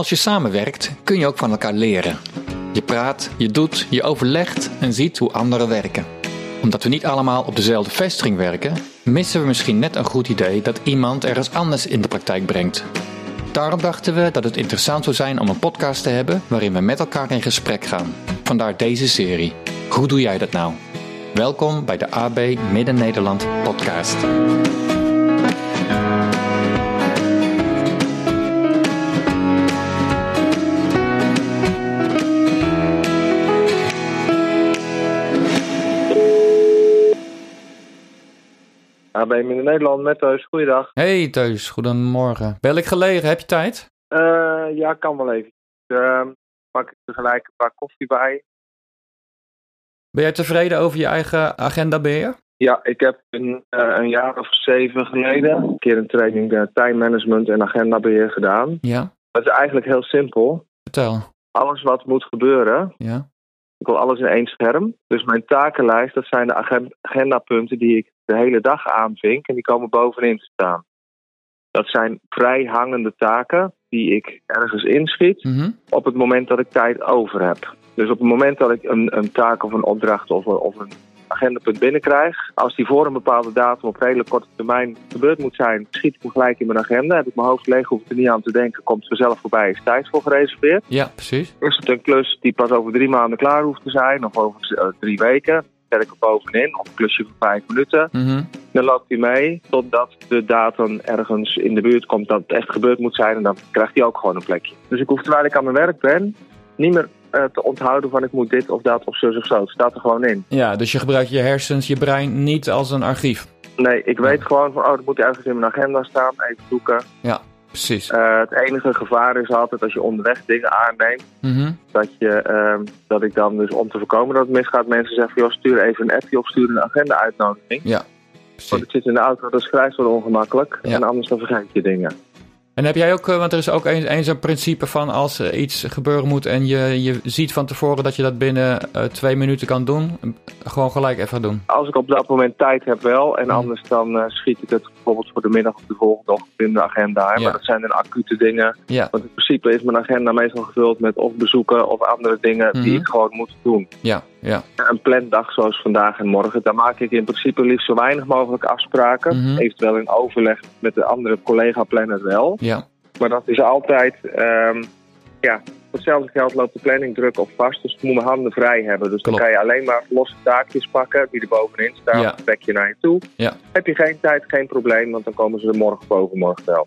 Als je samenwerkt, kun je ook van elkaar leren. Je praat, je doet, je overlegt en ziet hoe anderen werken. Omdat we niet allemaal op dezelfde vestiging werken, missen we misschien net een goed idee dat iemand ergens anders in de praktijk brengt. Daarom dachten we dat het interessant zou zijn om een podcast te hebben waarin we met elkaar in gesprek gaan. Vandaar deze serie. Hoe doe jij dat nou? Welkom bij de AB Midden-Nederland podcast. AB in Nederland met Teus. Goeiedag. Hey Teus, goedemorgen. Bel ik gelegen, heb je tijd? Uh, ja, kan wel even. Uh, pak ik tegelijk een paar koffie bij. Ben jij tevreden over je eigen agendabeheer? Ja, ik heb een, uh, een jaar of zeven geleden een keer een training uh, time management en agendabeheer gedaan. Ja. Dat is eigenlijk heel simpel. Vertel. Alles wat moet gebeuren, Ja. ik wil alles in één scherm. Dus mijn takenlijst, dat zijn de agen- agendapunten die ik de hele dag aanvink en die komen bovenin te staan. Dat zijn vrij hangende taken die ik ergens inschiet Mhm. op het moment dat ik tijd over heb. Dus op het moment dat ik een, een taak of een opdracht of, een- of een agendapunt binnenkrijg, als die voor een bepaalde datum op redelijk korte termijn gebeurd moet zijn, schiet ik hem gelijk in mijn agenda. Heb ik mijn hoofd leeg, hoef ik er niet aan te denken, komt het vanzelf voorbij, is tijd voor gereserveerd. Ja, precies. Is het een klus die pas over drie maanden klaar hoeft te zijn, of over eh, drie weken, zet ik er bovenin, of een klusje van vijf minuten. Mhm. Dan loopt hij mee totdat de datum ergens in de buurt komt dat het echt gebeurd moet zijn. En dan krijgt hij ook gewoon een plekje. Dus ik hoef terwijl ik aan mijn werk ben niet meer eh, te onthouden van ik moet dit of dat of zus of zo. Het staat er gewoon in. Ja, dus je gebruikt je hersens, je brein niet als een archief. Nee, ik weet gewoon van oh, dat moet ergens in mijn agenda staan. Even zoeken. Precies. Eh, het enige gevaar is altijd als je onderweg dingen aanneemt. Mhm. Dat, je, ehm, dat ik dan dus om te voorkomen dat het misgaat. Mensen zeggen joh, stuur even een appje of stuur een agenda uitnodiging. Want Precies. het zit in de auto, dat is grijs wel ongemakkelijk. Ja. En anders dan vergeet je dingen. En heb jij ook, eh, want er is ook een, een zo'n principe van als er iets gebeuren moet en je, je ziet van tevoren dat je dat binnen eh, twee minuten kan doen, gewoon gelijk even doen. Als ik op dat moment tijd heb wel. En Mhm. anders dan eh, schiet ik het bijvoorbeeld voor de middag of de volgende ochtend in de agenda. Hè. Ja. Maar dat zijn dan acute dingen. Ja, Want in principe is mijn agenda meestal gevuld met of bezoeken of andere dingen die ik gewoon moet doen. ja, ja. Een plandag zoals vandaag en morgen, daar maak ik in principe liefst zo weinig mogelijk afspraken. Mhm. Eventueel in overleg met de andere collega-planner wel. Ja, Maar dat is altijd, ehm, ja, voor hetzelfde geld loopt de planning druk of vast. Dus ik moet mijn handen vrij hebben. Dus dan kan je alleen maar losse taakjes pakken die er bovenin staan. Ja. trek je naar je toe. Ja. Heb je geen tijd, geen probleem, want dan komen ze er morgen of overmorgen wel.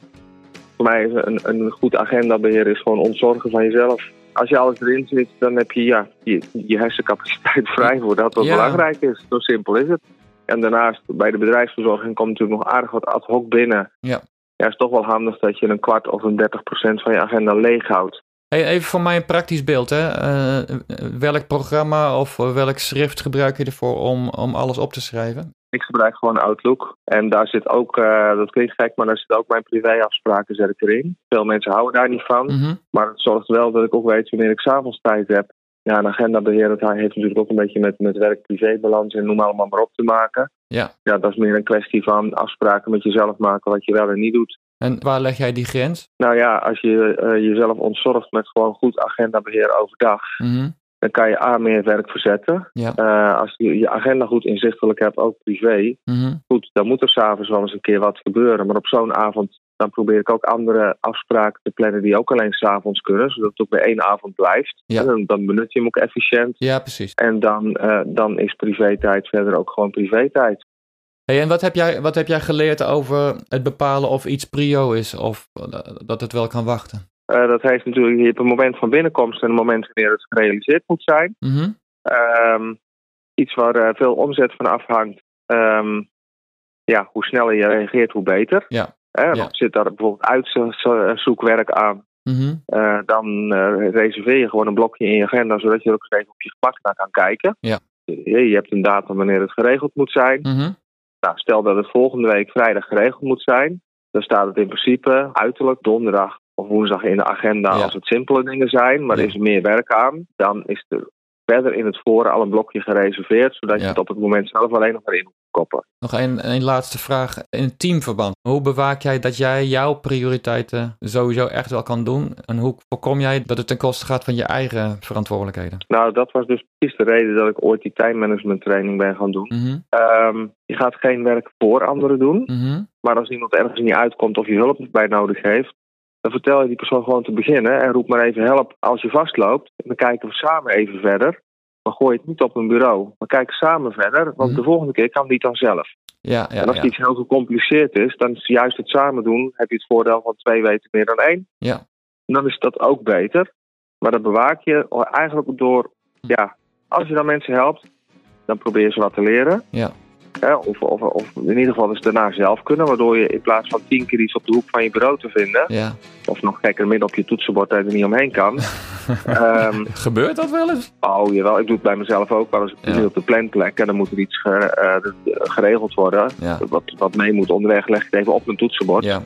Voor mij is een, een goed agendabeheer is gewoon ontzorgen van jezelf. Als je alles erin zit, dan heb je ja, je, je hersencapaciteit vrij voor dat wat Ja. belangrijk is. Zo simpel is het. En daarnaast, bij de bedrijfsverzorging komt natuurlijk nog aardig wat ad hoc binnen. Ja. Ja, is toch wel handig dat je een kwart of een 30 procent van je agenda leeg houdt. Hey, even voor mij een praktisch beeld. Hè. Eh, welk programma of welk schrift gebruik je ervoor om, om alles op te schrijven? Ik gebruik gewoon Outlook. En daar zit ook, eh, dat klinkt gek, maar daar zit ook mijn privéafspraken zet ik erin. Veel mensen houden daar niet van. Mhm. Maar het zorgt wel dat ik ook weet wanneer ik s'avonds tijd heb. Ja, een agendabeheer, dat heeft natuurlijk ook een beetje met, met werk-privébalans en noem allemaal maar op te maken. Ja. Ja, dat is meer een kwestie van afspraken met jezelf maken wat je wel en niet doet. En waar leg jij die grens? Nou ja, als je eh, jezelf ontzorgt met gewoon goed agendabeheer overdag, Mhm. Dan kan je A meer werk verzetten. Ja. Eh, als je je agenda goed inzichtelijk hebt, ook privé, Mhm. goed, dan moet er s'avonds wel eens een keer wat gebeuren. Maar op zo'n avond, dan probeer ik ook andere afspraken te plannen die ook alleen s'avonds kunnen, zodat het ook bij één avond blijft. Ja. En dan, dan benut je hem ook efficiënt. Ja, precies. En dan, eh, dan is privé-tijd verder ook gewoon privé-tijd. Hey, en wat heb, jij, wat heb jij geleerd over het bepalen of iets prio is of eh, dat het wel kan wachten? Eh, dat heeft natuurlijk, je hebt een moment van binnenkomst en een moment wanneer het gerealiseerd moet zijn. Mhm. Ehm, iets waar eh, veel omzet van afhangt. Ehm, ja, hoe sneller je reageert, hoe beter. Ja. Dan Zit daar bijvoorbeeld uitzoekwerk aan, Mhm. eh, dan eh, reserveer je gewoon een blokje in je agenda, zodat je er ook eens even op je gemak naar kan kijken. Ja. Je, je hebt een datum wanneer het geregeld moet zijn. Mhm. Nou, stel dat het volgende week vrijdag geregeld moet zijn, dan staat het in principe uiterlijk donderdag of woensdag in de agenda Ja. als het simpele dingen zijn, maar Ja. er is meer werk aan. Dan is er verder in het voren al een blokje gereserveerd, zodat Ja. je het op het moment zelf alleen nog maar in hoeft koppen. Nog een, een laatste vraag. In teamverband, hoe bewaak jij dat jij jouw prioriteiten sowieso echt wel kan doen? En hoe voorkom jij dat het ten koste gaat van je eigen verantwoordelijkheden? Nou, dat was dus precies de reden dat ik ooit die tijdmanagement training ben gaan doen. Mhm, Ehm, je gaat geen werk voor anderen doen. mhm, Maar als iemand ergens niet uitkomt of je hulp bij nodig heeft, dan vertel je die persoon gewoon te beginnen en roep maar even help als je vastloopt. En dan kijken we samen even verder. Maar gooi het niet op een bureau. Maar kijk samen verder, want Mhm. de volgende keer kan die dan zelf. Ja, ja, en als ja. iets heel gecompliceerd is, dan is juist het samen doen, heb je het voordeel van twee weten meer dan één. Ja. En dan is dat ook beter. Maar dat bewaak je eigenlijk door, ja, als je dan mensen helpt, dan probeer je ze wat te leren. Ja. Hè, of, of, of in ieder geval eens daarna zelf kunnen, waardoor je in plaats van tien keer iets op de hoek van je bureau te vinden, ja. of nog gekker midden op je toetsenbord dat je er niet omheen kan. Ehm, Gebeurt dat wel eens? oh jawel, ik doe het bij mezelf ook. Maar als ik Ja. op de planplek en dan moet er iets ge- eh, geregeld worden, Ja. wat, wat mee moet onderweg, leg ik het even op mijn toetsenbord. Ja.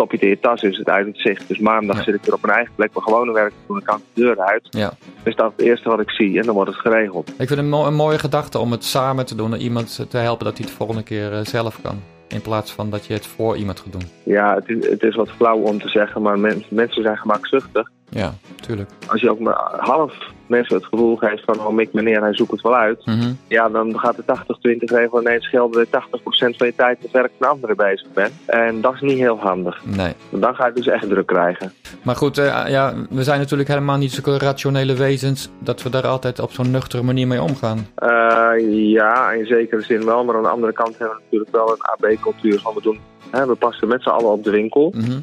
Stop je het in je tas, is het uit het zicht. Dus maandag Ja. zit ik weer op mijn eigen plek, mijn gewone werk doen, dan kan ik de deur uit. Ja. Dus dat is het eerste wat ik zie en dan wordt het geregeld. Ik vind het een, mo- een mooie gedachte om het samen te doen en iemand te helpen dat hij het de volgende keer eh, zelf kan. In plaats van dat je het voor iemand gaat doen. Ja, het is, het is wat flauw om te zeggen, maar men- mensen zijn gemakzuchtig. Ja, tuurlijk. Als je ook maar half mensen het gevoel geeft van, oh mik meneer, hij zoekt het wel uit. Mhm. Ja, dan gaat de 80-20 regel ineens gelden dat je 80% van je tijd met werk van anderen bezig bent. En dat is niet heel handig. Nee. Dan ga je dus echt druk krijgen. Maar goed, eh, ja, we zijn natuurlijk helemaal niet zulke rationele wezens dat we daar altijd op zo'n nuchtere manier mee omgaan. Eh, ja, in zekere zin wel. Maar aan de andere kant hebben we natuurlijk wel een AB-cultuur van we doen. Hè, we passen met z'n allen op de winkel. Mhm.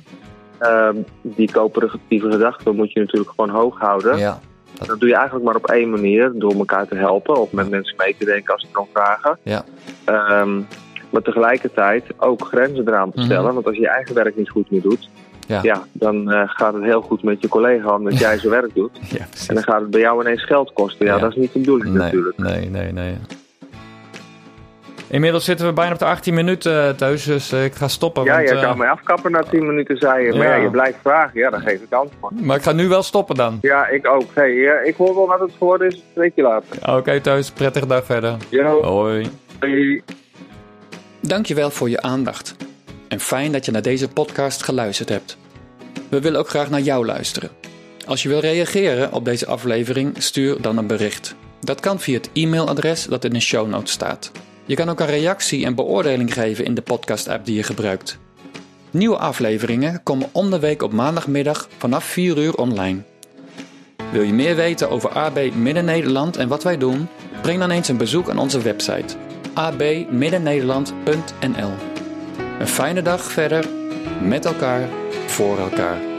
Eh, die coöperatieve gedachten moet je natuurlijk gewoon hoog houden. Ja. Dat doe je eigenlijk maar op één manier, door elkaar te helpen of met mensen mee te denken als ze erom vragen. Ja. Ehm, maar tegelijkertijd ook grenzen eraan te Mhm. stellen. Want als je je eigen werk niet goed meer doet, Ja. ja. dan eh, gaat het heel goed met je collega omdat jij zijn werk doet. Ja. En dan gaat het bij jou ineens geld kosten. Ja, Ja. dat is niet de bedoeling Nee, natuurlijk. nee, nee, nee. Inmiddels zitten we bijna op de 18 minuten thuis, dus eh, ik ga stoppen. Ja, want, jij eh, kan mij afkappen na 10 minuten, zei je. Maar Ja. ja, je blijft vragen. Ja, dan geef ik antwoord. Maar ik ga nu wel stoppen dan. Ja, ik ook. Hey, eh, ik hoor wel wat het geworden is. Spreek je later. Oké thuis, prettige dag verder. Yo. Hoi. Hoi. Dankjewel voor je aandacht. En fijn dat je naar deze podcast geluisterd hebt. We willen ook graag naar jou luisteren. Als je wil reageren op deze aflevering, stuur dan een bericht. Dat kan via het e-mailadres dat in de show notes staat. Je kan ook een reactie en beoordeling geven in de podcast-app die je gebruikt. Nieuwe afleveringen komen om de week op maandagmiddag vanaf 4 uur online. Wil je meer weten over AB Midden-Nederland en wat wij doen? Breng dan eens een bezoek aan onze website abmiddennederland.nl. Een fijne dag verder, met elkaar, voor elkaar.